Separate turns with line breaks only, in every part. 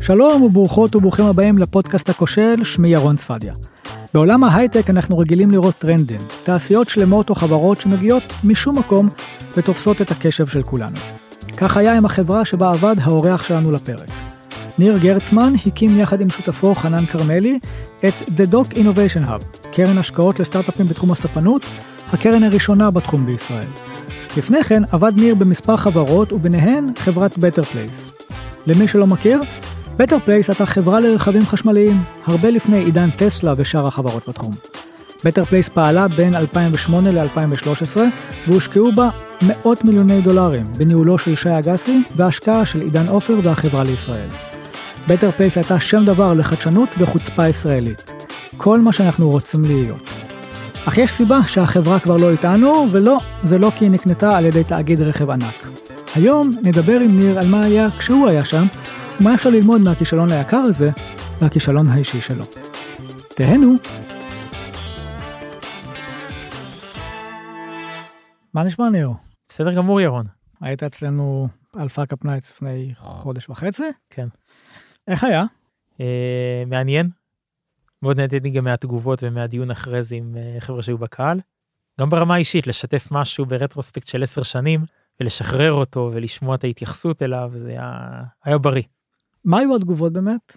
שלום וברוכות וברוכים הבאים לפודקאסט הכושל, שמי ירון צפדיה. בעולם ההייטק אנחנו רגילים לראות טרנדים, תעשיות שלמות או חברות שמגיעות משום מקום ותופסות את הקשב של כולנו. כך היה עם החברה שבה עבד האורח שלנו לפרק. ניר גרצמן הקים יחד עם שותפו חנן כרמלי את The Doc Innovation Hub, קרן השקעות לסטארט-אפים בתחום הספנות, הקרן הראשונה בתחום בישראל. לפני כן עבד ניר במספר חברות וביניהן חברת Better Place. למי שלא מכיר, Better Place הייתה חברה לרכבים חשמליים, הרבה לפני עידן טסלה ושאר החברות בתחום. Better Place פעלה בין 2008 ל-2013 והושקעו בה מאות מיליוני דולרים בניהולו של שי אגסי והשקעה של עידן עופר והחברה לישראל. Better Place הייתה שם דבר לחדשנות וחוצפה ישראלית. כל מה שאנחנו רוצים להיות. אך יש סיבה שהחברה כבר לא איתנו, ולא, זה לא כי היא נקנתה על ידי תאגיד רכב ענק. היום נדבר עם ניר על מה היה כשהוא היה שם, ומה אפשר ללמוד מהכישלון היקר הזה, והכישלון האישי שלו. תהנו. מה נשמע ניר?
בסדר גמור ירון.
היית אצלנו על Fuck Nights לפני חודש וחצי?
כן.
איך היה?
אה, מעניין. מאוד נהניתי גם מהתגובות ומהדיון אחרי זה עם אה, חבר'ה שהיו בקהל. גם ברמה האישית לשתף משהו ברטרוספקט של 10 שנים ולשחרר אותו ולשמוע את ההתייחסות אליו זה היה, היה בריא.
מה היו התגובות באמת?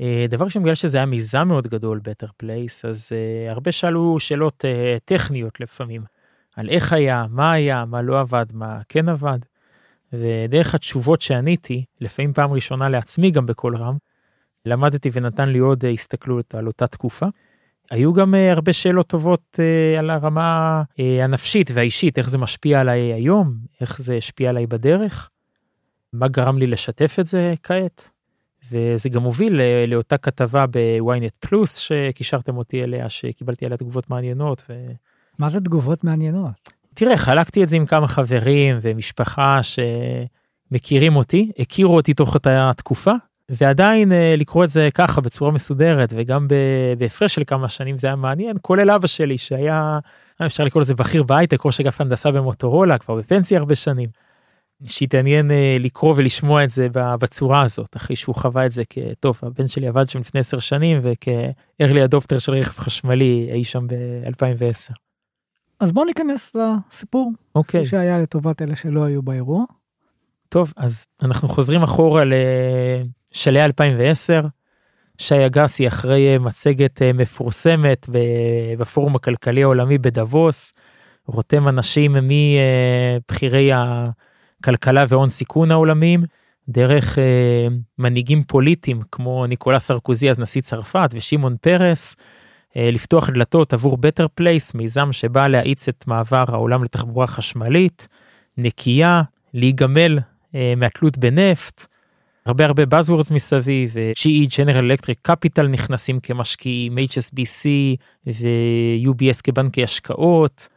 אה, דבר ראשון בגלל שזה היה מיזם מאוד גדול בטר פלייס אז uh, הרבה שאלו שאלות uh, טכניות לפעמים על איך היה מה היה מה לא עבד מה כן עבד. ודרך התשובות שעניתי לפעמים פעם ראשונה לעצמי גם בקול רם למדתי ונתן לי עוד הסתכלות על אותה תקופה. היו גם הרבה שאלות טובות על הרמה הנפשית והאישית איך זה משפיע עליי היום איך זה השפיע עליי בדרך. מה גרם לי לשתף את זה כעת. וזה גם הוביל לאותה כתבה בוויינט פלוס שקישרתם אותי אליה שקיבלתי עליה תגובות מעניינות. ו...
מה זה תגובות מעניינות?
תראה חלקתי את זה עם כמה חברים ומשפחה שמכירים אותי הכירו אותי תוך אותה תקופה ועדיין לקרוא את זה ככה בצורה מסודרת וגם בהפרש של כמה שנים זה היה מעניין כולל אבא שלי שהיה אפשר לקרוא לזה בכיר בהייטק ראש אגף הנדסה במוטורולה כבר בפנסיה הרבה שנים. שהתעניין לקרוא ולשמוע את זה בצורה הזאת אחרי שהוא חווה את זה כטוב הבן שלי עבד שם לפני 10 שנים וכארלי הדופטר של רכב חשמלי אי שם ב-2010.
אז בוא ניכנס לסיפור
אוקיי
שהיה לטובת אלה שלא היו באירוע.
טוב אז אנחנו חוזרים אחורה לשלהי 2010 שי אגסי אחרי מצגת מפורסמת בפורום הכלכלי העולמי בדאבוס רותם אנשים מבכירי הכלכלה והון סיכון העולמיים דרך אה, מנהיגים פוליטיים כמו ניקולה סרקוזי אז נשיא צרפת ושמעון פרס אה, לפתוח דלתות עבור בטר פלייס מיזם שבא להאיץ את מעבר העולם לתחבורה חשמלית נקייה להיגמל אה, מהתלות בנפט. הרבה הרבה buzzwords מסביב GE General Electric Capital נכנסים כמשקיעים HSBC ו-UBS כבנקי השקעות.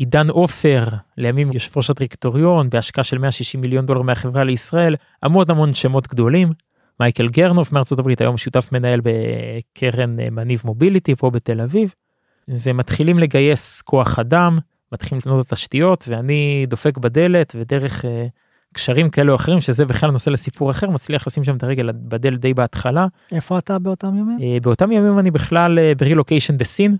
עידן עופר לימים יושב ראש הדירקטוריון בהשקעה של 160 מיליון דולר מהחברה לישראל המון המון שמות גדולים. מייקל גרנוף מארצות הברית היום שותף מנהל בקרן מניב מוביליטי פה בתל אביב. ומתחילים לגייס כוח אדם מתחילים לבנות את התשתיות ואני דופק בדלת ודרך uh, קשרים כאלו או אחרים שזה בכלל נושא לסיפור אחר מצליח לשים שם את הרגל בדלת די בהתחלה.
איפה אתה באותם ימים?
Uh, באותם ימים אני בכלל uh, ברילוקיישן בסין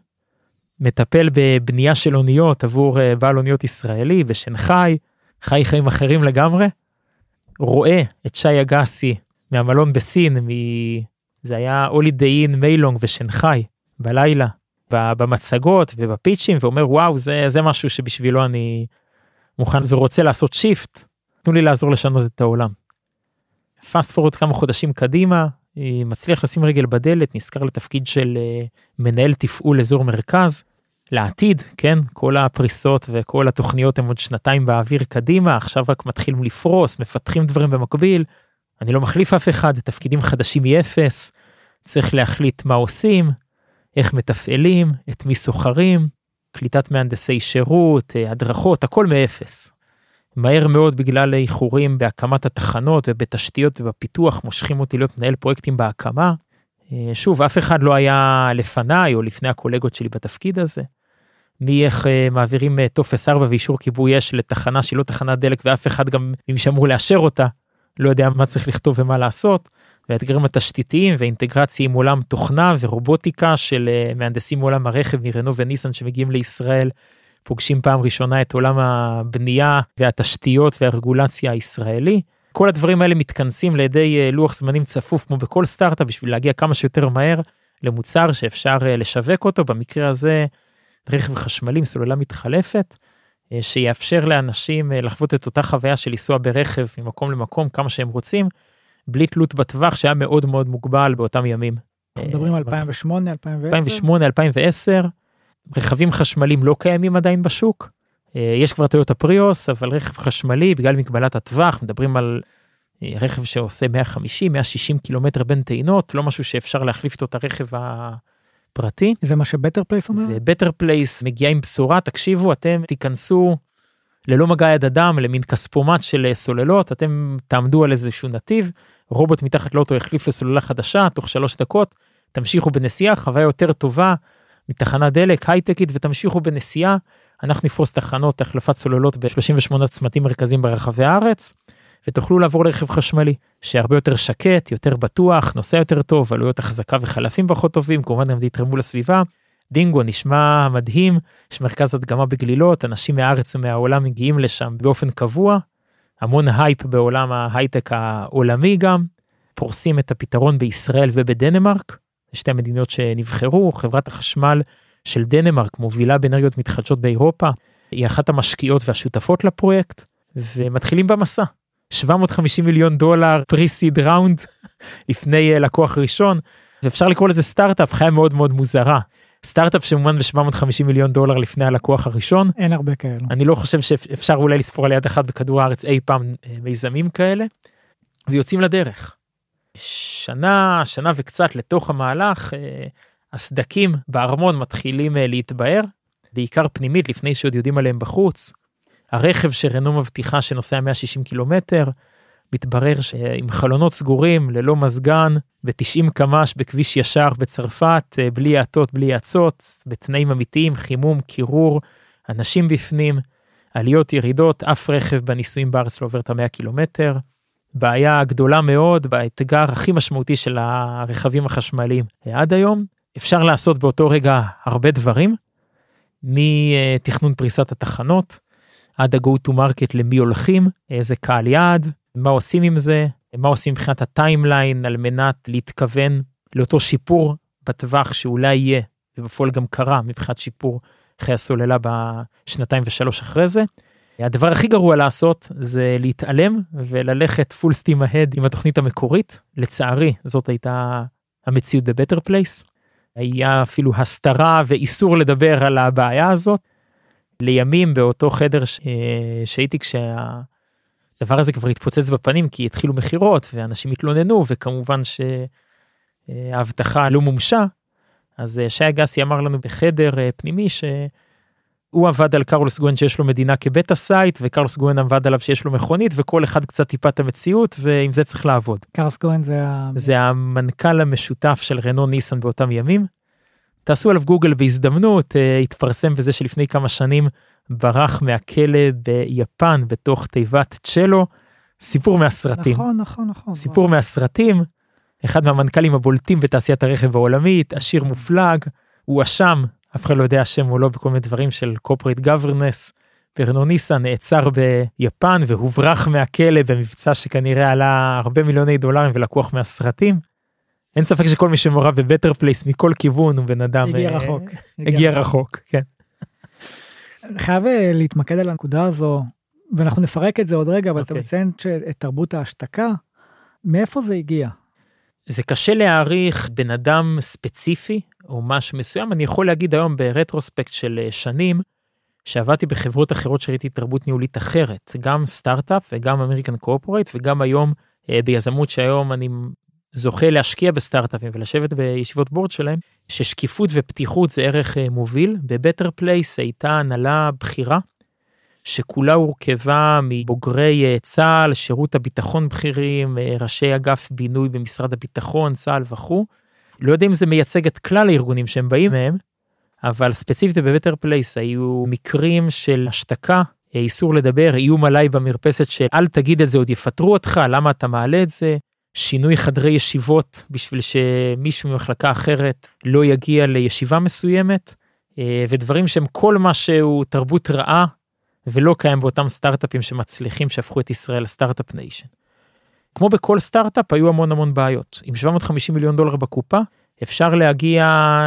מטפל בבנייה של אוניות עבור בעל אוניות ישראלי בשנגחאי, חי חיים אחרים לגמרי. רואה את שי אגסי מהמלון בסין, מ... זה היה Holiday Inn מיילונג בשנגחאי בלילה, במצגות ובפיצ'ים ואומר וואו זה זה משהו שבשבילו אני מוכן ורוצה לעשות שיפט, תנו לי לעזור לשנות את העולם. fast forward כמה חודשים קדימה, מצליח לשים רגל בדלת, נשכר לתפקיד של מנהל תפעול אזור מרכז, לעתיד כן כל הפריסות וכל התוכניות הם עוד שנתיים באוויר קדימה עכשיו רק מתחילים לפרוס מפתחים דברים במקביל. אני לא מחליף אף אחד תפקידים חדשים מאפס צריך להחליט מה עושים איך מתפעלים את מי סוחרים קליטת מהנדסי שירות הדרכות הכל מאפס. מהר מאוד בגלל איחורים בהקמת התחנות ובתשתיות ובפיתוח מושכים אותי להיות מנהל פרויקטים בהקמה. שוב אף אחד לא היה לפניי או לפני הקולגות שלי בתפקיד הזה. מאיך uh, מעבירים uh, טופס 4 ואישור כיבוי אש לתחנה שהיא לא תחנת דלק ואף אחד גם אם שאמור לאשר אותה לא יודע מה צריך לכתוב ומה לעשות והאתגרים התשתיתיים ואינטגרציה עם עולם תוכנה ורובוטיקה של אה, מהנדסים מעולם הרכב מרנו וניסן שמגיעים לישראל, פוגשים פעם ראשונה את עולם הבנייה והתשתיות והרגולציה הישראלי. כל הדברים האלה מתכנסים לידי אה, לוח זמנים צפוף כמו בכל סטארט-אפ בשביל להגיע כמה שיותר מהר למוצר שאפשר אה, לשווק אותו במקרה הזה רכב חשמלי סוללה מתחלפת שיאפשר לאנשים לחוות את אותה חוויה של לנסוע ברכב ממקום למקום כמה שהם רוצים בלי תלות בטווח שהיה מאוד מאוד מוגבל באותם ימים.
מדברים על 2008 2010
2008 2010 רכבים חשמליים לא קיימים עדיין בשוק. אה, יש כבר טויוטה פריוס אבל רכב חשמלי בגלל מגבלת הטווח מדברים על אה, רכב שעושה 150 160 קילומטר בין טעינות לא משהו שאפשר להחליף אותו את הרכב הפרטי.
זה מה שבטר פלייס אומר?
ובטר פלייס מגיע עם בשורה תקשיבו אתם תיכנסו ללא מגע יד אדם למין כספומט של אה, סוללות אתם תעמדו על איזשהו נתיב רובוט מתחת לאוטו יחליף לסוללה חדשה תוך שלוש דקות תמשיכו בנסיעה חוויה יותר טובה מתחנת דלק הייטקית ותמשיכו בנסיעה אנחנו נפרוס תחנות החלפת סוללות ב-38 צמתים מרכזיים ברחבי הארץ ותוכלו לעבור לרכב חשמלי שהרבה יותר שקט יותר בטוח נוסע יותר טוב עלויות החזקה וחלפים פחות טובים כמובן גם יתרמו לסביבה. בינגו נשמע מדהים, יש מרכז הדגמה בגלילות, אנשים מהארץ ומהעולם מגיעים לשם באופן קבוע, המון הייפ בעולם ההייטק העולמי גם, פורסים את הפתרון בישראל ובדנמרק, שתי המדינות שנבחרו, חברת החשמל של דנמרק מובילה באנרגיות מתחדשות באירופה, היא אחת המשקיעות והשותפות לפרויקט, ומתחילים במסע. 750 מיליון דולר seed round לפני לקוח ראשון ואפשר לקרוא לזה סטארט-אפ חיה מאוד מאוד מוזרה סטארט-אפ שמומן ב-750 מיליון דולר לפני הלקוח הראשון.
אין הרבה כאלו.
אני לא חושב שאפשר אולי לספור על יד אחת בכדור הארץ אי פעם אה, מיזמים כאלה. ויוצאים לדרך. שנה, שנה וקצת לתוך המהלך, אה, הסדקים בארמון מתחילים אה, להתבהר, בעיקר פנימית לפני שעוד יודעים עליהם בחוץ. הרכב שרנו מבטיחה שנוסע 160 קילומטר, מתברר שעם חלונות סגורים, ללא מזגן, ב-90 קמ"ש בכביש ישר בצרפת, אה, בלי האטות, בלי האצות, בתנאים אמיתיים, חימום, קירור, אנשים בפנים, עליות, ירידות, אף רכב בניסויים בארץ לא עובר את ה-100 קילומטר. בעיה גדולה מאוד באתגר הכי משמעותי של הרכבים החשמליים עד היום. אפשר לעשות באותו רגע הרבה דברים, מתכנון פריסת התחנות, עד ה-go to market למי הולכים, איזה קהל יעד, מה עושים עם זה, מה עושים מבחינת ה timeline על מנת להתכוון לאותו שיפור בטווח שאולי יהיה, ובפועל גם קרה מבחינת שיפור חיי הסוללה בשנתיים ושלוש אחרי זה. הדבר הכי גרוע לעשות זה להתעלם וללכת full steam ahead עם התוכנית המקורית. לצערי זאת הייתה המציאות בבטר פלייס. היה אפילו הסתרה ואיסור לדבר על הבעיה הזאת. לימים באותו חדר ש... שהייתי כשה... הדבר הזה כבר התפוצץ בפנים כי התחילו מכירות ואנשים התלוננו וכמובן שההבטחה לא מומשה. אז אה, שי אגסי אמר לנו בחדר אה, פנימי שהוא עבד על קרלוס גוסן שיש לו מדינה כ beta site וקרלוס גוסן עבד עליו שיש לו מכונית וכל אחד קצת טיפה את המציאות ועם זה צריך לעבוד.
קרלוס גוסן זה,
זה המנכ"ל המשותף של רנו ניסן באותם ימים. תעשו עליו גוגל בהזדמנות אה, התפרסם בזה שלפני כמה שנים ברח מהכלא ביפן בתוך תיבת צ'לו, סיפור מהסרטים.
נכון, נכון, נכון.
סיפור נכון. מהסרטים, אחד מהמנכ"לים הבולטים בתעשיית הרכב העולמית, עשיר מופלג, הוא אשם, אף אחד לא יודע אשם או לא בכל מיני דברים של corporate governance. פרנו ניסה נעצר ביפן והוברח מהכלא במבצע שכנראה עלה הרבה מיליוני דולרים ולקוח מהסרטים. אין ספק שכל מי שמעורב בבטר פלייס מכל כיוון הוא בן אדם
הגיע אה, רחוק
הגיע רחוק כן.
חייב אה, להתמקד על הנקודה הזו, ואנחנו נפרק את זה עוד רגע, אבל okay. אתה
אוקיי.
מציין את תרבות ההשתקה, מאיפה זה הגיע?
זה קשה להעריך בן אדם ספציפי או משהו מסוים, אני יכול להגיד היום ברטרוספקט של אה, שנים, שעבדתי בחברות אחרות שראיתי תרבות ניהולית אחרת, גם סטארט-אפ וגם American corporate וגם היום ביזמות שהיום אני זוכה להשקיע בסטארט-אפים ולשבת בישיבות בורד שלהם, ששקיפות ופתיחות זה ערך אה, מוביל. בבטר פלייס הייתה הנהלה בכירה, שכולה הורכבה מבוגרי אה, צה"ל, שירות הביטחון בכירים, אה, ראשי אגף בינוי במשרד הביטחון, צה"ל וכו'. לא יודע אם זה מייצג את כלל הארגונים שהם באים מהם, אבל ספציפית בבטר פלייס היו מקרים של השתקה, איסור לדבר, איום עליי במרפסת של אל תגיד את זה עוד יפטרו אותך, למה אתה מעלה את זה, שינוי חדרי ישיבות בשביל שמישהו ממחלקה אחרת לא יגיע לישיבה מסוימת, אה, ודברים שהם כל מה שהוא תרבות רעה ולא קיים באותם סטארט-אפים שמצליחים שהפכו את ישראל ל Start-Up Nation. כמו בכל סטארט-אפ היו המון המון בעיות. עם 750 מיליון דולר בקופה, אפשר להגיע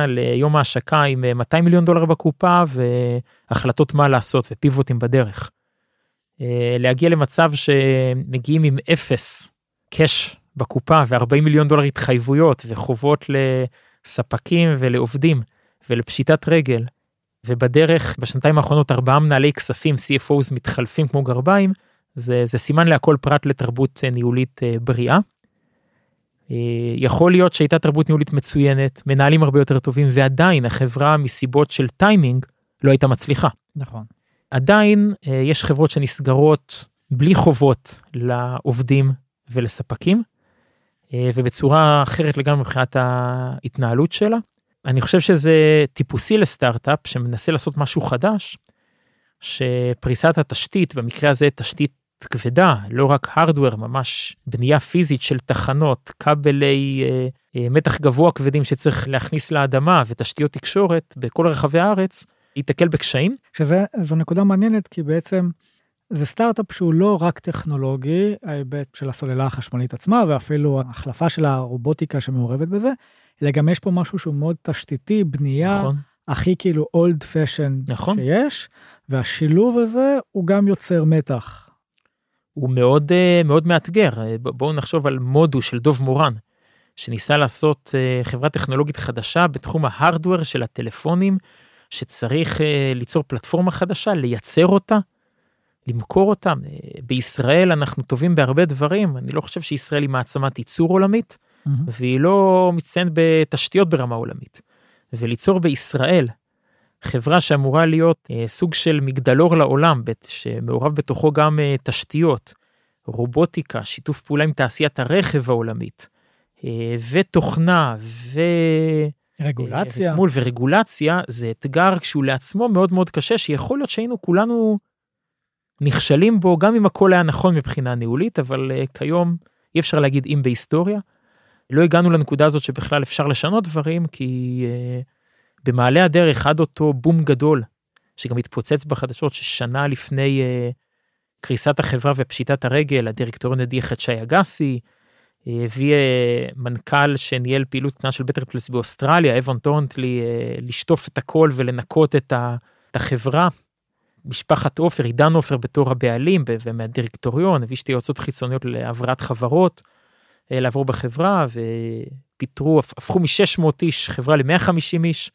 ליום ההשקה עם 200 מיליון דולר בקופה והחלטות מה לעשות ופיבוטים בדרך. אה, להגיע למצב שמגיעים עם אפס קאש בקופה ו-40 מיליון דולר התחייבויות וחובות לספקים ולעובדים ולפשיטת רגל. ובדרך בשנתיים האחרונות ארבעה מנהלי כספים CFOs מתחלפים כמו גרביים זה, זה סימן להכל פרט לתרבות אה, ניהולית אה, בריאה. יכול להיות שהייתה תרבות ניהולית מצוינת מנהלים הרבה יותר טובים ועדיין החברה מסיבות של טיימינג לא הייתה מצליחה.
נכון.
עדיין אה, יש חברות שנסגרות בלי חובות לעובדים ולספקים אה, ובצורה אחרת לגמרי מבחינת ההתנהלות שלה. אני חושב שזה טיפוסי לסטארט-אפ שמנסה לעשות משהו חדש, שפריסת התשתית, במקרה הזה תשתית כבדה, לא רק הארדוור, ממש בנייה פיזית של תחנות, כבלי אה, אה, מתח גבוה כבדים שצריך להכניס לאדמה ותשתיות תקשורת בכל רחבי הארץ, ייתקל בקשיים.
שזו נקודה מעניינת כי בעצם זה סטארט-אפ שהוא לא רק טכנולוגי, ההיבט של הסוללה החשמלית עצמה ואפילו ההחלפה של הרובוטיקה שמעורבת בזה, אלא גם יש פה משהו שהוא מאוד תשתיתי, בנייה נכון. הכי כאילו אולד פשן נכון. שיש, והשילוב הזה הוא גם יוצר מתח.
הוא מאוד אה, מאוד מאתגר בואו נחשוב על מודו של דוב מורן שניסה לעשות אה, חברה טכנולוגית חדשה בתחום ההארדוור של הטלפונים שצריך אה, ליצור פלטפורמה חדשה, לייצר אותה, למכור אותה. אה, בישראל אנחנו טובים בהרבה דברים, אני לא חושב שישראל היא מעצמת ייצור עולמית, mm-hmm. והיא לא מצטיינת בתשתיות ברמה עולמית. וליצור בישראל חברה שאמורה להיות אה, סוג של מגדלור לעולם, שמעורב בתוכו גם אה, תשתיות, רובוטיקה, שיתוף פעולה עם תעשיית הרכב העולמית, אה, ותוכנה, ו...
רגולציה.
מול ורגולציה זה אתגר כשהוא לעצמו מאוד מאוד קשה שיכול להיות שהיינו כולנו נכשלים בו גם אם הכל היה נכון מבחינה ניהולית אבל uh, כיום אי אפשר להגיד אם בהיסטוריה. לא הגענו לנקודה הזאת שבכלל אפשר לשנות דברים כי uh, במעלה הדרך עד אותו בום גדול שגם התפוצץ בחדשות ששנה לפני אה, קריסת החברה ופשיטת הרגל הדירקטוריון הדיח את שי אגסי. הביא אה, מנכ"ל שניהל פעילות קטנה של Better Place באוסטרליה, Evan Thornley, אה, לשטוף את הכל ולנקות את החברה. משפחת עופר, עידן עופר בתור הבעלים ומהדירקטוריון, הביא שתי יועצות חיצוניות להבראת חברות, אה, לעבור בחברה, ופיטרו, הפכו מ-600 איש חברה ל-150 איש,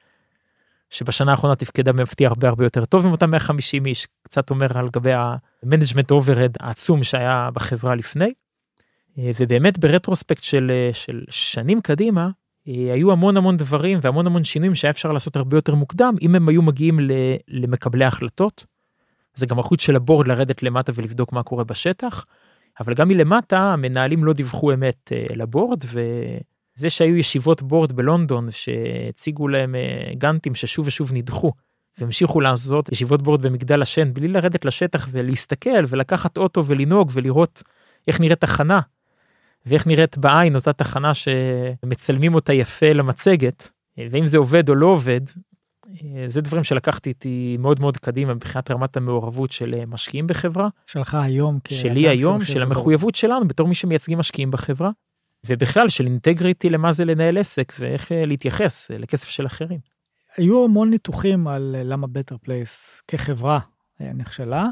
שבשנה האחרונה תפקדה במפתיע הרבה הרבה יותר טוב עם אותם 150 איש, קצת אומר על גבי ה management overhead העצום שהיה בחברה לפני. אה, ובאמת ב retrospect של, אה, של שנים קדימה, היו המון המון דברים והמון המון שינויים שהיה אפשר לעשות הרבה יותר מוקדם אם הם היו מגיעים למקבלי החלטות. זה גם החוץ של ה board לרדת למטה ולבדוק מה קורה בשטח. אבל גם מלמטה המנהלים לא דיווחו אמת ל board וזה שהיו ישיבות board בלונדון שהציגו להם גאנטים ששוב ושוב נדחו והמשיכו לעשות ישיבות בורד במגדל השן בלי לרדת לשטח ולהסתכל ולקחת אוטו ולנהוג ולראות איך נראית תחנה ואיך נראית בעין אותה תחנה שמצלמים אותה יפה למצגת ואם זה עובד או לא עובד. זה דברים שלקחתי איתי מאוד מאוד קדימה מבחינת רמת המעורבות של משקיעים בחברה.
שלך היום.
שלי היום, של המחויבות שלנו בתור מי שמייצגים משקיעים בחברה. ובכלל של integrity למה זה לנהל עסק ואיך להתייחס לכסף של אחרים.
היו המון ניתוחים על למה Better Place כחברה נכשלה.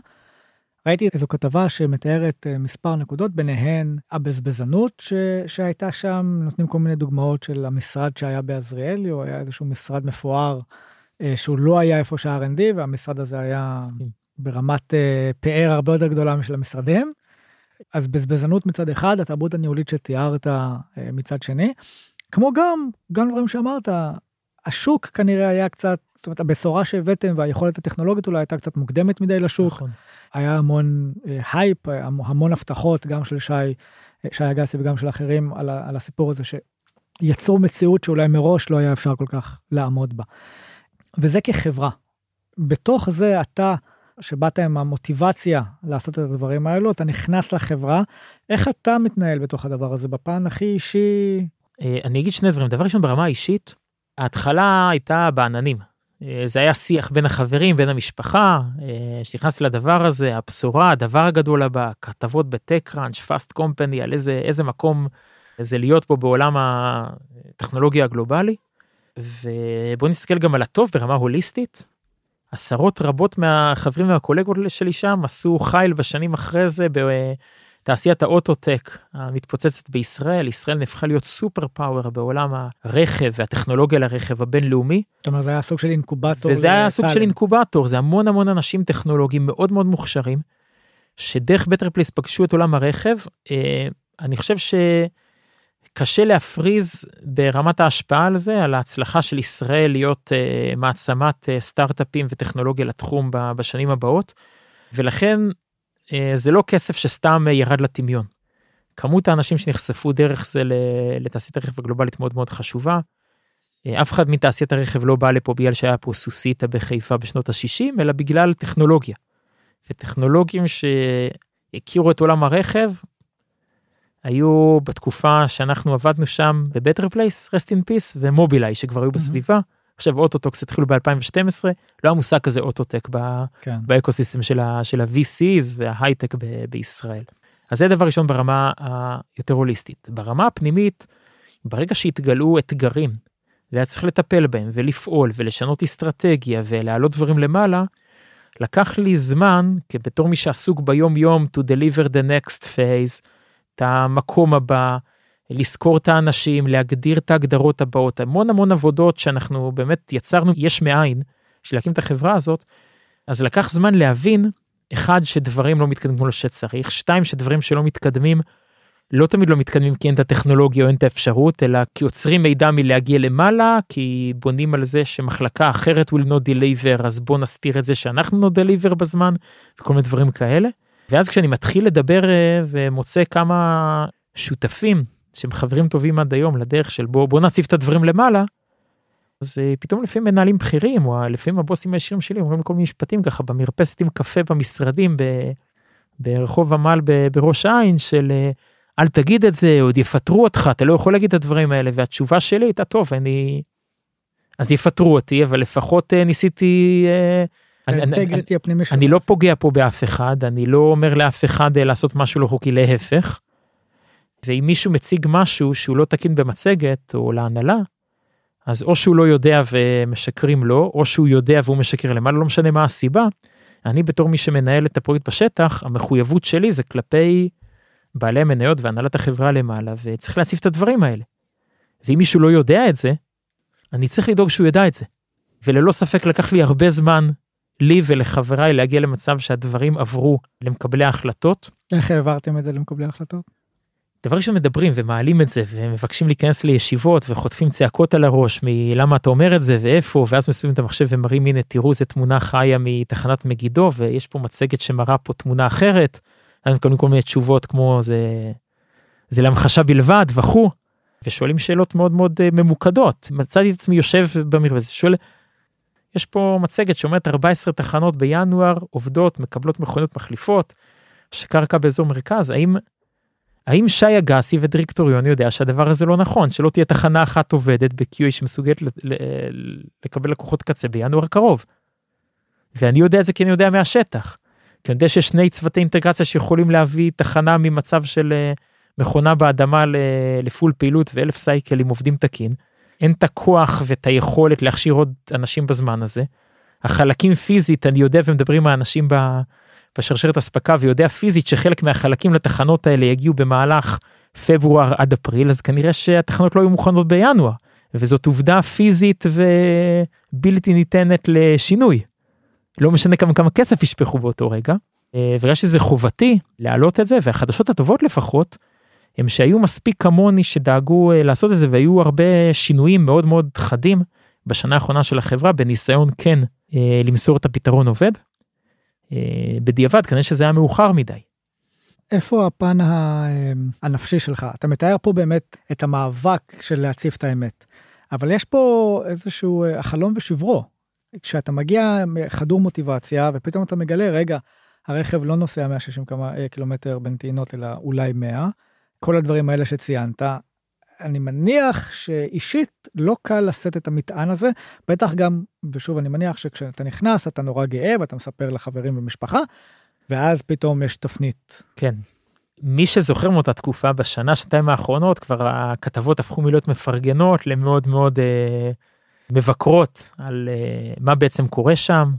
ראיתי איזו כתבה שמתארת אה, מספר נקודות, ביניהן הבזבזנות ש... שהייתה שם, נותנים כל מיני דוגמאות של המשרד שהיה בעזריאלי, או היה איזשהו משרד מפואר אה, שהוא לא היה איפה שה-R&D, והמשרד הזה היה ברמת אה, פאר הרבה יותר גדולה משל המשרדים. אז בזבזנות מצד אחד, התרבות הניהולית שתיארת מצד שני, כמו גם, גם דברים שאמרת, השוק כנראה היה קצת, זאת אומרת, הבשורה שהבאתם והיכולת הטכנולוגית אולי הייתה קצת מוקדמת מדי לשוק. נכון. היה המון הייפ, אה, המון הבטחות, גם של שי, אה, שי אגסי וגם של אחרים, על, על הסיפור הזה שיצרו מציאות שאולי מראש לא היה אפשר כל כך לעמוד בה. וזה כחברה. בתוך זה אתה שבאת עם המוטיבציה לעשות את הדברים האלו, אתה נכנס לחברה, איך אתה מתנהל בתוך הדבר הזה בפן הכי אישי?
אה, אני אגיד שני דברים, דבר ראשון ברמה האישית, ההתחלה הייתה בעננים. אה, זה היה שיח בין החברים, בין המשפחה, אה, שנכנסתי לדבר הזה, הבשורה, הדבר הגדול הבא, כתבות בטק-ראנץ', פאסט קומפני, על איזה, איזה מקום זה להיות פה בעולם הטכנולוגיה הגלובלי. ובואו נסתכל גם על הטוב ברמה הוליסטית. עשרות רבות מהחברים והקולגות שלי שם עשו חייל בשנים אחרי זה בתעשיית האוטוטק המתפוצצת בישראל. ישראל נהפכה להיות super power בעולם הרכב והטכנולוגיה לרכב הבינלאומי.
זאת אומרת זה היה סוג של incubator.
וזה היה סוג של incubator, זה המון המון אנשים טכנולוגיים מאוד מאוד מוכשרים, שדרך Better Place פגשו את עולם הרכב. אה, אני חושב ש... קשה להפריז ברמת ההשפעה על זה, על ההצלחה של ישראל להיות אה, מעצמת אה, סטארט-אפים וטכנולוגיה לתחום בשנים הבאות, ולכן אה, זה לא כסף שסתם אה, ירד לטמיון. כמות האנשים שנחשפו דרך זה לתעשיית הרכב הגלובלית מאוד מאוד חשובה. אה, אף אחד מתעשיית הרכב לא בא לפה בגלל שהיה פה סוסיתא בחיפה בשנות ה-60, אלא בגלל טכנולוגיה. וטכנולוגים שהכירו את עולם הרכב היו בתקופה שאנחנו עבדנו שם ב Better Place, rest in peace ו Mobileye שכבר היו בסביבה. עכשיו אוטוטוקס התחילו ב-2012 לא היה מושג כזה אוטוטק כן. ב ecosystem של ה-VCs וההייטק בישראל. אז זה דבר ראשון ברמה היותר הוליסטית. ברמה הפנימית, ברגע שהתגלו אתגרים והיה צריך לטפל בהם ולפעול ולשנות אסטרטגיה ולהעלות דברים למעלה, לקח לי זמן, בתור מי שעסוק ביום יום to deliver the next phase, את המקום הבא, לזכור את האנשים, להגדיר את ההגדרות הבאות, המון המון עבודות שאנחנו באמת יצרנו יש מאין, של להקים את החברה הזאת, אז לקח זמן להבין, אחד, שדברים לא מתקדמים כמו שצריך, שתיים, שדברים שלא מתקדמים, לא תמיד לא מתקדמים כי אין את הטכנולוגיה או אין את האפשרות, אלא כי עוצרים מידע מלהגיע למעלה, כי בונים על זה שמחלקה אחרת will not deliver, אז בוא נסתיר את זה שאנחנו not deliver בזמן, וכל מיני דברים כאלה. ואז כשאני מתחיל לדבר אה, ומוצא כמה שותפים שהם חברים טובים עד היום לדרך של בוא בוא נציב את הדברים למעלה. אז אה, פתאום לפעמים מנהלים בכירים או לפעמים הבוסים הישירים שלי אומרים כל מיני משפטים ככה במרפסת עם קפה במשרדים ב, ברחוב עמל בראש העין של אה, אל תגיד את זה עוד יפטרו אותך אתה לא יכול להגיד את הדברים האלה והתשובה שלי הייתה טוב אני אז יפטרו אותי אבל לפחות ניסיתי
אני, אני,
אני לא פוגע פה באף אחד, אני לא אומר לאף אחד אה, לעשות משהו לא חוקי, להפך. ואם מישהו מציג משהו שהוא לא תקין במצגת או להנהלה, אז או שהוא לא יודע ומשקרים לו, או שהוא יודע והוא משקר למעלה, לא משנה מה הסיבה. אני בתור מי שמנהל את הפרויקט בשטח, המחויבות שלי זה כלפי בעלי המניות והנהלת החברה למעלה, וצריך להציף את הדברים האלה. ואם מישהו לא יודע את זה, אני צריך לדאוג שהוא ידע את זה. וללא ספק לקח לי הרבה זמן לי ולחבריי להגיע למצב שהדברים עברו למקבלי ההחלטות.
איך העברתם את זה למקבלי ההחלטות?
דבר ראשון מדברים ומעלים את זה ומבקשים להיכנס לישיבות וחוטפים צעקות על הראש מלמה אתה אומר את זה ואיפה ואז מסביבים את המחשב ומראים הנה תראו איזה תמונה חיה מתחנת מגידו ויש פה מצגת שמראה פה תמונה אחרת. אז מקבלים כל מיני תשובות כמו זה זה להמחשה בלבד וכו' ושואלים שאלות מאוד מאוד אה, ממוקדות מצאתי את עצמי יושב במרפסת שואל יש פה מצגת שאומרת 14 תחנות בינואר עובדות מקבלות מכוניות מחליפות שקרקע באזור מרכז האם האם שי אגסי ודירקטוריון יודע שהדבר הזה לא נכון שלא תהיה תחנה אחת עובדת ב-QA שמסוגלת לקבל לקוחות קצה בינואר הקרוב. ואני יודע את זה כי אני יודע מהשטח. כי אני יודע שיש שני צוותי אינטגרציה שיכולים להביא תחנה ממצב של אה, מכונה באדמה לפול פעילות ואלף סייקלים עובדים תקין. אין את הכוח ואת היכולת להכשיר עוד אנשים בזמן הזה. החלקים פיזית אני יודע ומדברים עם האנשים בשרשרת אספקה ויודע פיזית שחלק מהחלקים לתחנות האלה יגיעו במהלך פברואר עד אפריל אז כנראה שהתחנות לא יהיו מוכנות בינואר וזאת עובדה פיזית ובלתי ניתנת לשינוי. לא משנה כמה כמה כסף ישפכו באותו רגע. אה, ויש שזה חובתי להעלות את זה והחדשות הטובות לפחות הם שהיו מספיק כמוני שדאגו אה, לעשות את זה והיו הרבה שינויים מאוד מאוד חדים בשנה האחרונה של החברה בניסיון כן אה, למסור את הפתרון עובד. אה, בדיעבד כנראה שזה היה מאוחר מדי.
איפה הפן הנפשי שלך? אתה מתאר פה באמת את המאבק של להציף את האמת, אבל יש פה איזשהו החלום ושברו. כשאתה מגיע חדור מוטיבציה ופתאום אתה מגלה, רגע, הרכב לא נוסע 160 כמה אה, קילומטר בין טעינות אלא אולי 100, כל הדברים האלה שציינת, אני מניח שאישית לא קל לשאת את המטען הזה, בטח גם, ושוב אני מניח שכשאתה נכנס אתה נורא גאה ואתה מספר לחברים ומשפחה, ואז פתאום יש תפנית.
כן. מי שזוכר מאותה תקופה בשנה שנתיים האחרונות כבר הכתבות הפכו מלהיות מפרגנות למאוד מאוד אה, מבקרות על אה, מה בעצם קורה שם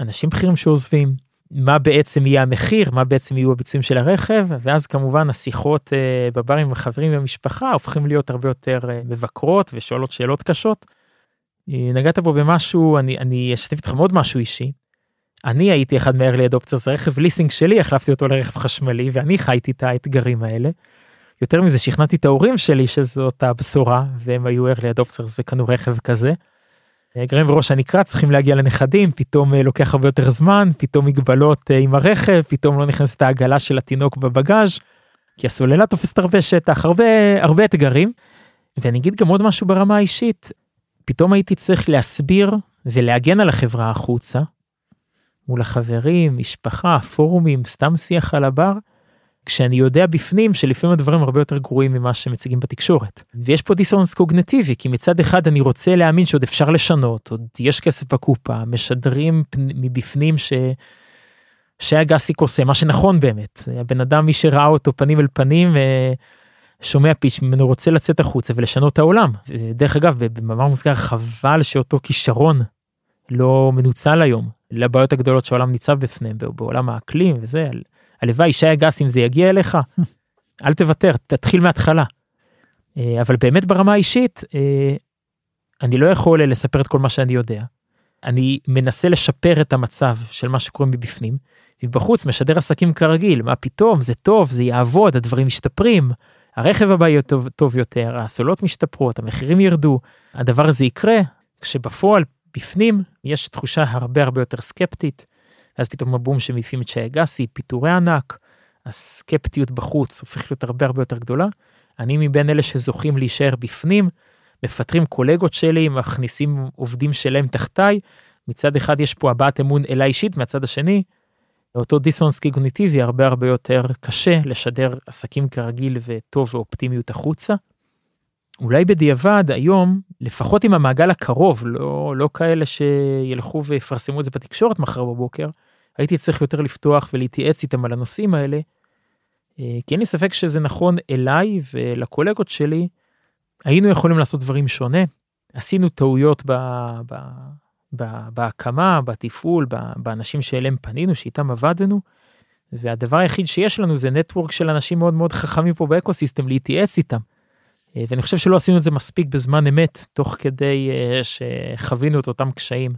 אנשים בכירים שעוזבים מה בעצם יהיה המחיר מה בעצם יהיו הביצועים של הרכב ואז כמובן השיחות אה, בברים עם החברים והמשפחה הופכים להיות הרבה יותר אה, מבקרות ושואלות שאלות קשות. אה, נגעת בו במשהו אני אני אשתף איתך עוד משהו אישי. אני הייתי אחד מארלי אדופטרס רכב ליסינג שלי החלפתי אותו לרכב חשמלי ואני חייתי את האתגרים האלה. יותר מזה שכנעתי את ההורים שלי שזאת הבשורה והם היו ארלי אדופטרס וקנו רכב כזה. גרם וראש הנקרה צריכים להגיע לנכדים פתאום אה, לוקח הרבה יותר זמן פתאום מגבלות אה, עם הרכב פתאום לא נכנסת העגלה של התינוק בבגאז' כי הסוללה תופסת הרבה שטח הרבה הרבה אתגרים. ואני אגיד גם עוד משהו ברמה האישית פתאום הייתי צריך להסביר ולהגן על החברה החוצה מול החברים, משפחה, פורומים, סתם שיח על הבר, כשאני יודע בפנים שלפעמים הדברים הרבה יותר גרועים ממה שמציגים בתקשורת. ויש פה דיסוננס קוגנטיבי, כי מצד אחד אני רוצה להאמין שעוד אפשר לשנות, עוד יש כסף בקופה, משדרים מבפנים ש... שהגסיק עושה מה שנכון באמת. הבן אדם, מי שראה אותו פנים אל פנים, אה, שומע פיץ' ממנו רוצה לצאת החוצה ולשנות את העולם. דרך אגב, במאמר מוסגר חבל שאותו כישרון לא מנוצל היום לבעיות הגדולות שהעולם ניצב בפניהם בעולם האקלים וזה הלוואי שי הגס אם זה יגיע אליך אל תוותר תתחיל מההתחלה. אה, אבל באמת ברמה האישית אה, אני לא יכול לספר את כל מה שאני יודע. אני מנסה לשפר את המצב של מה שקורה מבפנים. מבחוץ משדר עסקים כרגיל מה פתאום זה טוב זה יעבוד הדברים משתפרים הרכב הבא יהיה טוב, טוב יותר הסולות משתפרות המחירים ירדו הדבר הזה יקרה כשבפועל בפנים יש תחושה הרבה הרבה יותר סקפטית. אז פתאום הבום שמעיפים את שי אגסי, פיטורי ענק, הסקפטיות בחוץ הופכת להיות הרבה הרבה יותר גדולה. אני מבין אלה שזוכים להישאר בפנים, מפטרים קולגות שלי, מכניסים עובדים שלהם תחתיי. מצד אחד יש פה הבעת אמון אליי אישית, מהצד השני, אותו דיסונס קיגוניטיבי הרבה הרבה יותר קשה לשדר עסקים כרגיל וטוב ואופטימיות החוצה. אולי בדיעבד היום לפחות עם המעגל הקרוב לא לא כאלה שילכו ויפרסמו את זה בתקשורת מחר בבוקר הייתי צריך יותר לפתוח ולהתייעץ איתם על הנושאים האלה. אה, כי אין לי ספק שזה נכון אליי ולקולגות שלי היינו יכולים לעשות דברים שונה עשינו טעויות ב, ב, ב, בהקמה בתפעול באנשים שאליהם פנינו שאיתם עבדנו. והדבר היחיד שיש לנו זה נטוורק של אנשים מאוד מאוד חכמים פה באקוסיסטם להתייעץ איתם. אה, ואני חושב שלא עשינו את זה מספיק בזמן אמת תוך כדי אה, שחווינו את אותם קשיים.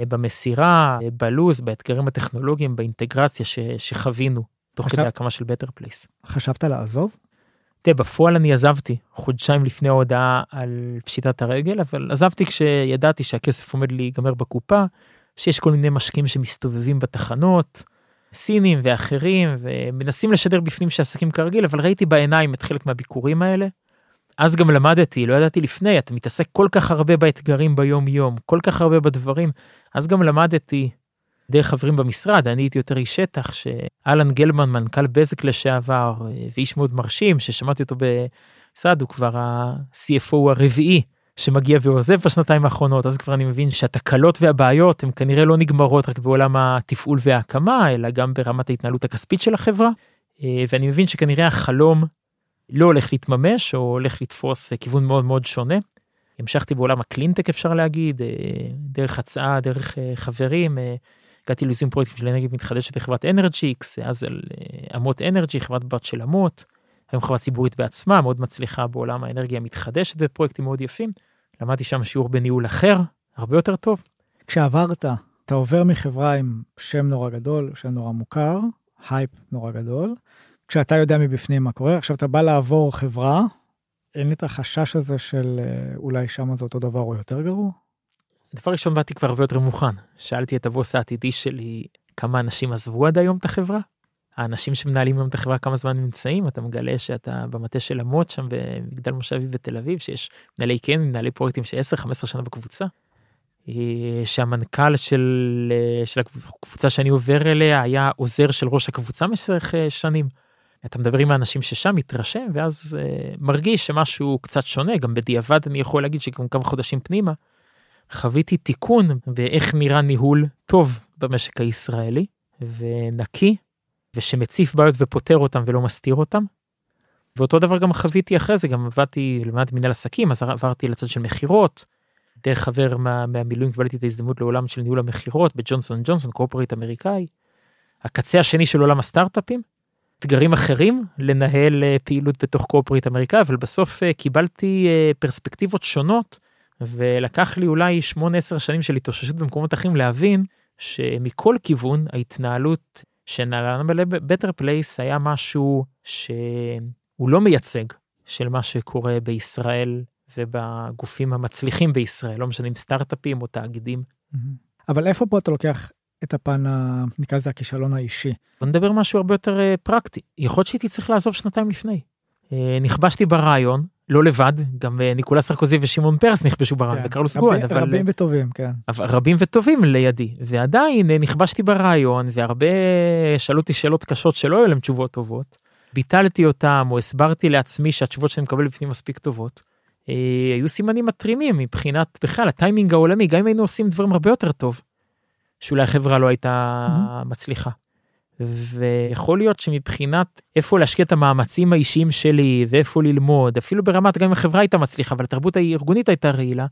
אה, במסירה, בלו"ז, באתגרים הטכנולוגיים, באינטגרציה ש, שחווינו תוך חשב... כדי הקמה של Better Place.
חשבת לעזוב?
תראה, בפועל אני עזבתי חודשיים לפני ההודעה על פשיטת הרגל, אבל עזבתי כשידעתי שהכסף עומד להיגמר בקופה, שיש כל מיני משקיעים שמסתובבים בתחנות, סינים ואחרים, ומנסים לשדר בפנים שעסקים כרגיל, אבל ראיתי בעיניים את חלק מהביקורים האלה, אז גם למדתי, לא ידעתי לפני, אתה מתעסק כל כך הרבה באתגרים ביום יום, כל כך הרבה בדברים, אז גם למדתי דרך חברים במשרד, אני הייתי יותר איש שטח, שאלן גלמן, מנכ"ל בזק לשעבר, ואיש מאוד מרשים, ששמעתי אותו במשרד, הוא כבר ה-CFO הרביעי שמגיע ועוזב בשנתיים האחרונות, אז כבר אני מבין שהתקלות והבעיות הן כנראה לא נגמרות רק בעולם התפעול וההקמה, אלא גם ברמת ההתנהלות הכספית של החברה. ואני מבין שכנראה החלום לא הולך להתממש או הולך לתפוס כיוון מאוד מאוד שונה. המשכתי בעולם הקלינטק אפשר להגיד, אה, דרך הצעה, דרך אה, חברים, אה, הגעתי ליזום פרויקטים של אנרגיה מתחדשת בחברת Energix, אז עוד אמות אנרג'י, חברת בת של אמות, היום חברה ציבורית בעצמה, מאוד מצליחה בעולם האנרגיה המתחדשת ופרויקטים מאוד יפים. למדתי שם שיעור בניהול אחר, הרבה יותר טוב.
כשעברת, אתה עובר מחברה עם שם נורא גדול, שם נורא מוכר, הייפ נורא גדול, כשאתה יודע מבפנים מה קורה. עכשיו אתה בא לעבור חברה, אין לי את החשש הזה של אה, אולי שם זה אותו דבר או יותר גרוע?
דבר ראשון באתי כבר הרבה יותר מוכן. שאלתי את הבוס העתידי שלי כמה אנשים עזבו עד היום את החברה. האנשים שמנהלים היום את החברה כמה זמן נמצאים אתה מגלה שאתה במטה של אמות שם במגדל מושבי בתל אביב שיש מנהלי כן מנהלי פרויקטים של 10 15 שנה בקבוצה. אה, שהמנכ"ל של, אה, של הקבוצה שאני עובר אליה היה עוזר של ראש הקבוצה במשך שנים. אתה מדבר עם האנשים ששם מתרשם ואז מרגיש שמשהו קצת שונה גם בדיעבד אני יכול להגיד שגם כמה חודשים פנימה חוויתי תיקון באיך נראה ניהול טוב במשק הישראלי ונקי ושמציף בעיות ופותר אותם ולא מסתיר אותם. ואותו דבר גם חוויתי אחרי זה גם עבדתי למדתי מנהל עסקים אז עברתי לצד של מכירות. דרך חבר מה, מהמילואים קיבלתי את ההזדמנות לעולם של ניהול המכירות בג'ונסון ג'ונסון קורפרט אמריקאי. הקצה השני של עולם הסטארט-אפים. אתגרים אחרים לנהל אה, פעילות בתוך corporate אמריקאי אבל בסוף אה, קיבלתי אה, פרספקטיבות שונות ולקח לי אולי 8-10 שנים של התאוששות במקומות אחרים להבין שמכל כיוון ההתנהלות שנעלם ב Better Place היה משהו שהוא לא מייצג של מה שקורה בישראל ובגופים המצליחים בישראל לא משנה אם סטארט-אפים או תאגידים.
אבל איפה פה אתה לוקח את הפן נקרא לזה הכישלון האישי.
בוא נדבר משהו הרבה יותר אה, פרקטי יכול להיות שהייתי צריך לעזוב שנתיים לפני. אה, נכבשתי ברעיון לא לבד גם אה, ניקולס סרקוזי ושמעון פרס נכבשו ברעיון
כן,
וקרלוס גואן
אבל רבים וטובים כן
אבל רבים וטובים לידי ועדיין נכבשתי ברעיון והרבה שאלו אותי שאלות קשות שלא היו להם תשובות טובות. ביטלתי אותם או הסברתי לעצמי שהתשובות שאני מקבל בפנים מספיק טובות. היו סימנים מתרימים מבחינת בכלל הטיימינג העולמי גם אם היינו עושים דברים הרבה יותר טוב. שאולי החברה לא הייתה mm-hmm. מצליחה. ויכול להיות שמבחינת איפה להשקיע את המאמצים האישיים שלי ואיפה ללמוד אפילו ברמת גם אם החברה הייתה מצליחה אבל התרבות הארגונית הייתה רעילה.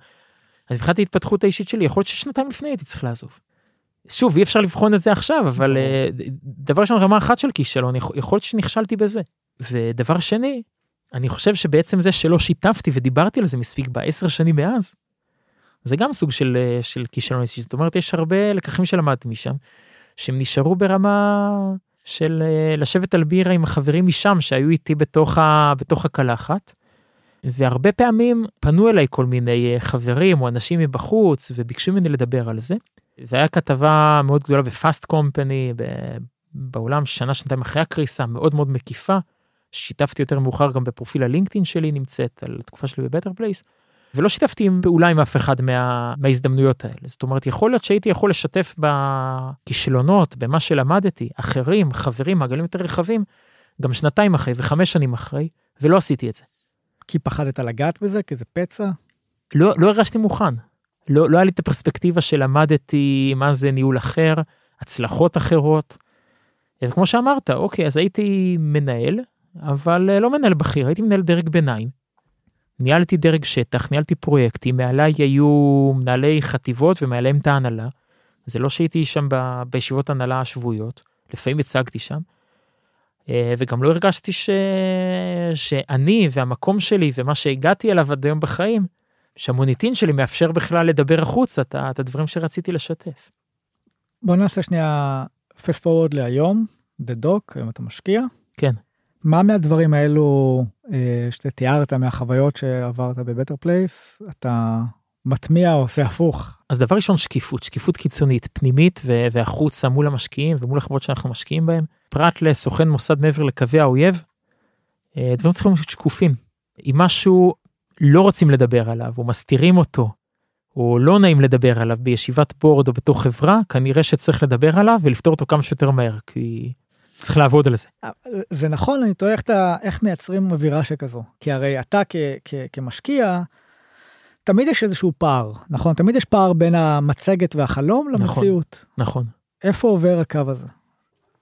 אז מבחינת ההתפתחות האישית שלי יכול להיות ששנתיים לפני הייתי צריך לעזוב. שוב אי אפשר לבחון את זה עכשיו אבל אה, דבר ראשון רמה אחת של כישלון יכול להיות שנכשלתי בזה. ודבר שני אני חושב שבעצם זה שלא שיתפתי ודיברתי על זה מספיק בעשר שנים מאז. זה גם סוג של אה, של כישלון אישי זאת אומרת יש הרבה לקחים שלמדתי משם. שהם נשארו ברמה של אה, לשבת על בירה עם החברים משם שהיו איתי בתוך ה... בתוך הקלחת. והרבה פעמים פנו אליי כל מיני אה, חברים או אנשים מבחוץ וביקשו ממני לדבר על זה. והיה כתבה מאוד גדולה בפאסט קומפני בעולם שנה שנתיים אחרי הקריסה מאוד מאוד מקיפה. שיתפתי יותר מאוחר גם בפרופיל ה LinkedIn שלי נמצאת על התקופה שלי ב Better Place. ולא שיתפתי עם פעולה עם אף אחד מה, מההזדמנויות האלה זאת אומרת יכול להיות שהייתי יכול לשתף בכישלונות במה שלמדתי אחרים חברים מעגלים יותר רחבים גם שנתיים אחרי וחמש שנים אחרי ולא עשיתי את זה.
כי פחדת לגעת בזה כי זה פצע?
לא לא הרגשתי מוכן לא לא היה לי את הפרספקטיבה שלמדתי מה זה ניהול אחר הצלחות אחרות. וכמו שאמרת אוקיי אז הייתי מנהל אבל אה, לא מנהל בכיר הייתי מנהל דרג ביניים. ניהלתי דרג שטח, ניהלתי פרויקטים, מעליי היו מנהלי חטיבות ומעליהם את ההנהלה. זה לא שהייתי שם ב, בישיבות הנהלה השבועיות, לפעמים הצגתי שם. אה, וגם לא הרגשתי ש... שאני והמקום שלי ומה שהגעתי אליו עד היום בחיים, שהמוניטין שלי מאפשר בכלל לדבר החוצה את, את הדברים שרציתי לשתף.
בוא נעשה שנייה fast forward להיום, דה דוק, היום אתה משקיע.
כן.
מה מהדברים האלו שאתה תיארת מהחוויות שעברת ב Better Place אתה מטמיע או עושה הפוך?
אז דבר ראשון שקיפות שקיפות קיצונית פנימית והחוצה מול המשקיעים ומול החברות שאנחנו משקיעים בהם פרט לסוכן מוסד מעבר לקווי האויב. אה, דברים צריכים להיות שקופים אם משהו לא רוצים לדבר עליו או מסתירים אותו או לא נעים לדבר עליו בישיבת בורד או בתוך חברה כנראה שצריך לדבר עליו ולפתור אותו כמה שיותר מהר כי צריך לעבוד על זה.
אה, זה נכון אני תוהה איך, איך מייצרים אווירה שכזו. כי הרי אתה כ, כ, כמשקיע תמיד יש איזשהו פער נכון? תמיד יש פער בין המצגת והחלום נכון, למציאות.
נכון.
איפה עובר הקו הזה.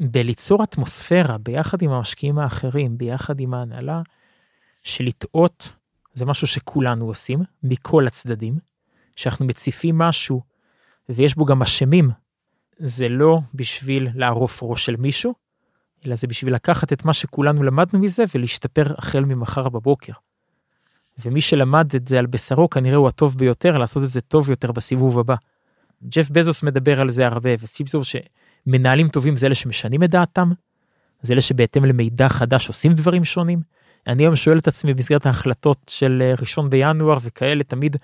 בליצור אטמוספירה ביחד עם המשקיעים האחרים ביחד עם ההנהלה שלטעות זה משהו שכולנו עושים מכל הצדדים שאנחנו מציפים משהו ויש בו גם אשמים. זה לא בשביל לערוף ראש של מישהו אלא זה בשביל לקחת את מה שכולנו למדנו מזה ולהשתפר החל ממחר בבוקר. ומי שלמד את זה על בשרו כנראה הוא הטוב ביותר לעשות את זה טוב יותר בסיבוב הבא. ג'ף בזוס מדבר על זה הרבה וסטיב זוב שמנהלים טובים זה אלה שמשנים את דעתם. זה אלה שבהתאם למידע חדש עושים דברים שונים. אני היום שואל את עצמי במסגרת ההחלטות של אה, ראשון בינואר וכאלה תמיד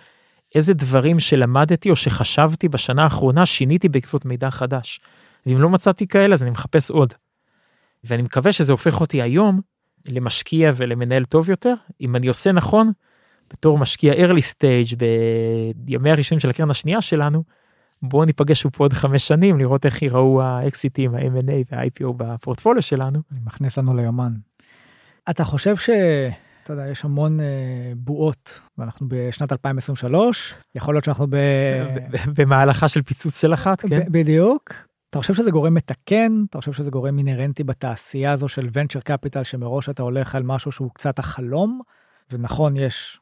איזה דברים שלמדתי או שחשבתי בשנה האחרונה שיניתי בעקבות מידע חדש. ואם לא מצאתי כאלה אז אני מחפש עוד. ואני מקווה שזה הופך אותי היום למשקיע ולמנהל טוב יותר אם אני עושה נכון. בתור משקיע early stage בימי הראשונים של הקרן השנייה שלנו, בואו ניפגש פה עוד חמש שנים לראות איך ייראו האקסיטים, ה-M&A וה-IPO בפורטפוליו שלנו.
אני מכניס לנו ליומן. אתה חושב ש... אתה יודע, יש המון uh, בועות, ואנחנו בשנת 2023, יכול להיות שאנחנו ב...
במהלכה של פיצוץ של אחת, כן?
בדיוק. אתה חושב שזה גורם מתקן? אתה חושב שזה גורם אינהרנטי בתעשייה הזו של venture capital, שמראש אתה הולך על משהו שהוא קצת החלום, ונכון, יש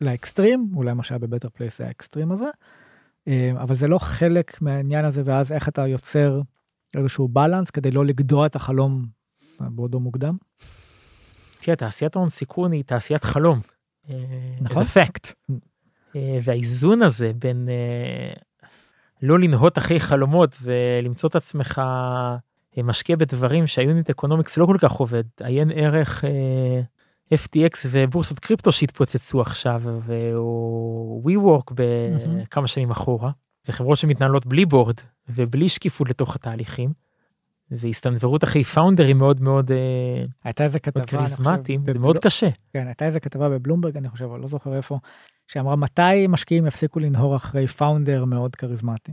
לאקסטרים, אולי מה שהיה ב Better Place זה האקסטרים הזה, אה, אבל זה לא חלק מהעניין הזה, ואז איך אתה יוצר איזשהו balance כדי לא לגדוע את החלום בעודו מוקדם?
תראה, תעשיית ההון סיכון היא תעשיית חלום. נכון. זה פקט. והאיזון הזה בין אה, לא לנהות אחרי חלומות ולמצוא את עצמך אה, משקיע בדברים שה unit economics לא כל כך עובד, עיין ערך אה, FTX ובורסות קריפטו שהתפוצצו עכשיו, או WeWork בכמה שנים אחורה, וחברות שמתנהלות בלי בורד ובלי שקיפות לתוך התהליכים. והסתנוורות אחרי פאונדרים מאוד מאוד אה,
הייתה איזה כתבה
כריזמטיים זה מאוד קשה.
כן הייתה איזה כתבה בבלומברג אני חושב לא זוכר איפה שאמרה מתי משקיעים יפסיקו לנהור אחרי פאונדר מאוד כריזמטי.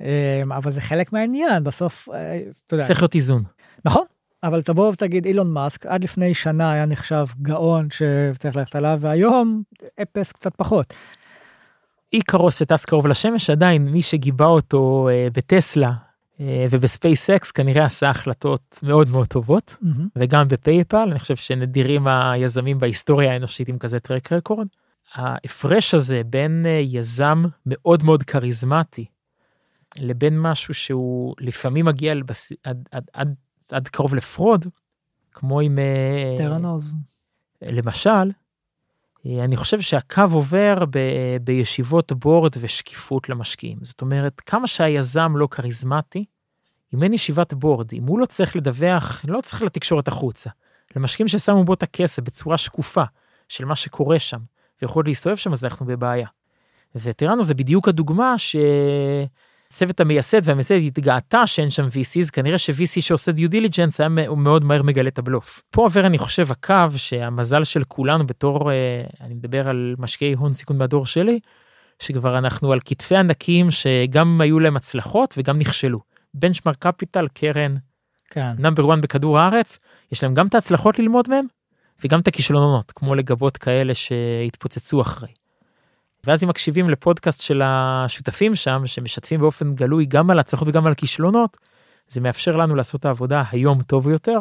אה, אבל זה חלק מהעניין בסוף אה, אתה יודע.
צריך להיות איזון.
נכון אבל תבוא ותגיד אילון מאסק עד לפני שנה היה נחשב גאון שצריך ללכת עליו והיום אפס קצת פחות.
איקרוס שטס קרוב לשמש עדיין מי שגיבה אותו ב Tesla אה, וב SpaceX כנראה עשה החלטות מאוד מאוד טובות mm-hmm. וגם ב PayPal אני חושב שנדירים היזמים בהיסטוריה האנושית עם כזה track record. ההפרש הזה בין אה, יזם מאוד מאוד כריזמטי לבין משהו שהוא לפעמים מגיע לבס... עד, עד, עד, עד קרוב ל fraud כמו עם
אה, Theranos
למשל אני חושב שהקו עובר ב, בישיבות board ושקיפות למשקיעים זאת אומרת כמה שהיזם לא כריזמטי אם אין ישיבת board, אם הוא לא צריך לדווח, לא צריך לתקשורת החוצה. למשקיעים ששמו בו את הכסף בצורה שקופה של מה שקורה שם, ויכול להסתובב שם, אז אנחנו בבעיה. ו Theranos זה בדיוק הדוגמה שצוות המייסד והמייסדת התגאתה שאין שם VCs, כנראה ש-VC שעושה due diligence היה מאוד מהר מגלה את הבלוף. פה עובר אני חושב הקו שהמזל של כולנו בתור, אה, אני מדבר על משקיעי הון סיכון מהדור שלי, שכבר אנחנו על כתפי ענקים שגם היו להם הצלחות וגם נכשלו. בנצ'מרק קפיטל קרן נאמבר כן. 1 בכדור הארץ יש להם גם את ההצלחות ללמוד מהם וגם את הכישלונות כמו לגבות כאלה שהתפוצצו אחרי. ואז אם מקשיבים לפודקאסט של השותפים שם שמשתפים באופן גלוי גם על הצלחות וגם על כישלונות זה מאפשר לנו לעשות העבודה היום טוב יותר.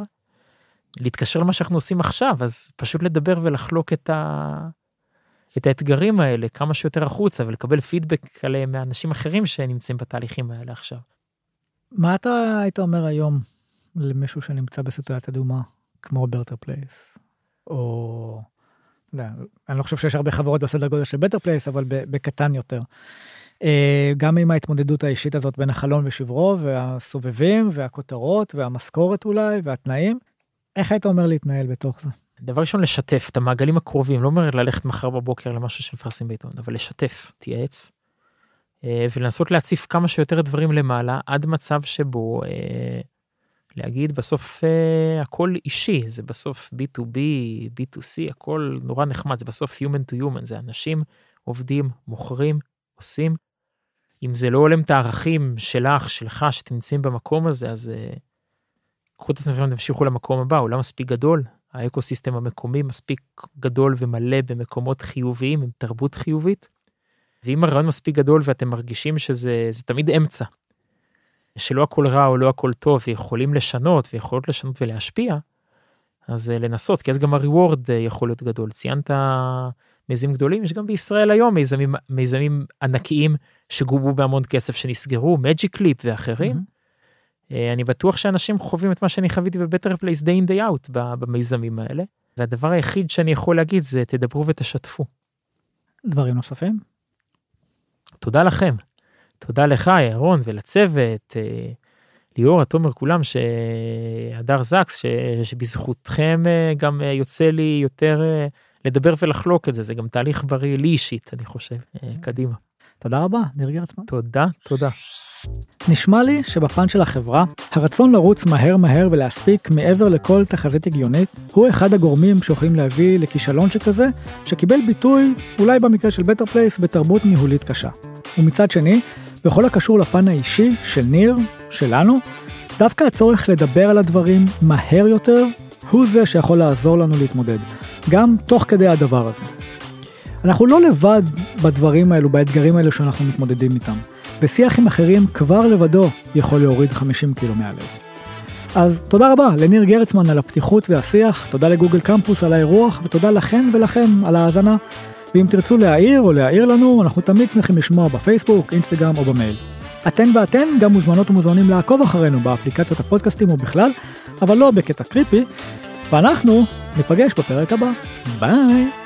להתקשר למה שאנחנו עושים עכשיו אז פשוט לדבר ולחלוק את, ה... את האתגרים האלה כמה שיותר החוצה ולקבל פידבק עליהם מאנשים אחרים שנמצאים בתהליכים האלה עכשיו.
מה אתה היית אומר היום למישהו שנמצא בסיטואציה דומה כמו Better Place או אני לא חושב שיש הרבה חברות בסדר גודל של Better Place אבל בקטן יותר. אה, גם עם ההתמודדות האישית הזאת בין החלון ושברו והסובבים והכותרות והמשכורת אולי והתנאים איך היית אומר להתנהל בתוך זה.
דבר ראשון לשתף את המעגלים הקרובים לא אומר ללכת מחר בבוקר למשהו שמפרסם בעיתון אבל לשתף תייעץ אה, ולנסות להציף כמה שיותר דברים למעלה עד מצב שבו אה, להגיד בסוף אה, הכל אישי זה בסוף b2b b2c הכל נורא נחמד זה בסוף human to human זה אנשים עובדים מוכרים עושים. אם זה לא הולם את הערכים שלך שלך שאתם נמצאים במקום הזה אז קחו את עצמכם ותמשיכו למקום הבא הוא לא מספיק גדול האקו סיסטם המקומי מספיק גדול ומלא במקומות חיוביים עם תרבות חיובית. ואם הרעיון מספיק גדול ואתם מרגישים שזה תמיד אמצע. שלא הכל רע או לא הכל טוב ויכולים לשנות ויכולות לשנות ולהשפיע. אז אה, לנסות כי אז גם הריוורד אה, יכול להיות גדול ציינת מיזמים גדולים יש גם בישראל היום מיזמים מיזמים ענקיים שגובו בהמון כסף שנסגרו Magic Leap ואחרים. Mm-hmm. אני בטוח שאנשים חווים את מה שאני חוויתי ב Better Place day in day out במיזמים האלה והדבר היחיד שאני יכול להגיד זה תדברו ותשתפו.
דברים נוספים?
תודה לכם. תודה לך ירון ולצוות אה, ליאור תומר כולם שהדר זקס ש... שבזכותכם אה, גם אה, יוצא לי יותר לדבר ולחלוק את זה זה גם תהליך בריא לי אישית אני חושב קדימה.
תודה רבה ניר גרצמן.
תודה תודה.
נשמע לי שבפן של החברה, הרצון לרוץ מהר מהר ולהספיק מעבר לכל תחזית הגיונית, הוא אחד הגורמים שיכולים להביא לכישלון שכזה, שקיבל ביטוי, אולי במקרה של Better Place, בתרבות ניהולית קשה. ומצד שני, בכל הקשור לפן האישי של ניר, שלנו, דווקא הצורך לדבר על הדברים מהר יותר, הוא זה שיכול לעזור לנו להתמודד, גם תוך כדי הדבר הזה. אנחנו לא לבד בדברים האלו, באתגרים האלו שאנחנו מתמודדים איתם. ושיח עם אחרים כבר לבדו יכול להוריד 50 קילו מהלב. אז תודה רבה לניר גרצמן על הפתיחות והשיח, תודה לגוגל קמפוס על האירוח, ותודה לכן ולכם על ההאזנה. ואם תרצו להעיר או להעיר לנו, אנחנו תמיד שמחים לשמוע בפייסבוק, אינסטגרם או במייל. אתן ואתן גם מוזמנות ומוזמנים לעקוב אחרינו באפליקציות הפודקאסטים ובכלל, אבל לא בקטע קריפי, ואנחנו ניפגש בפרק הבא. ביי!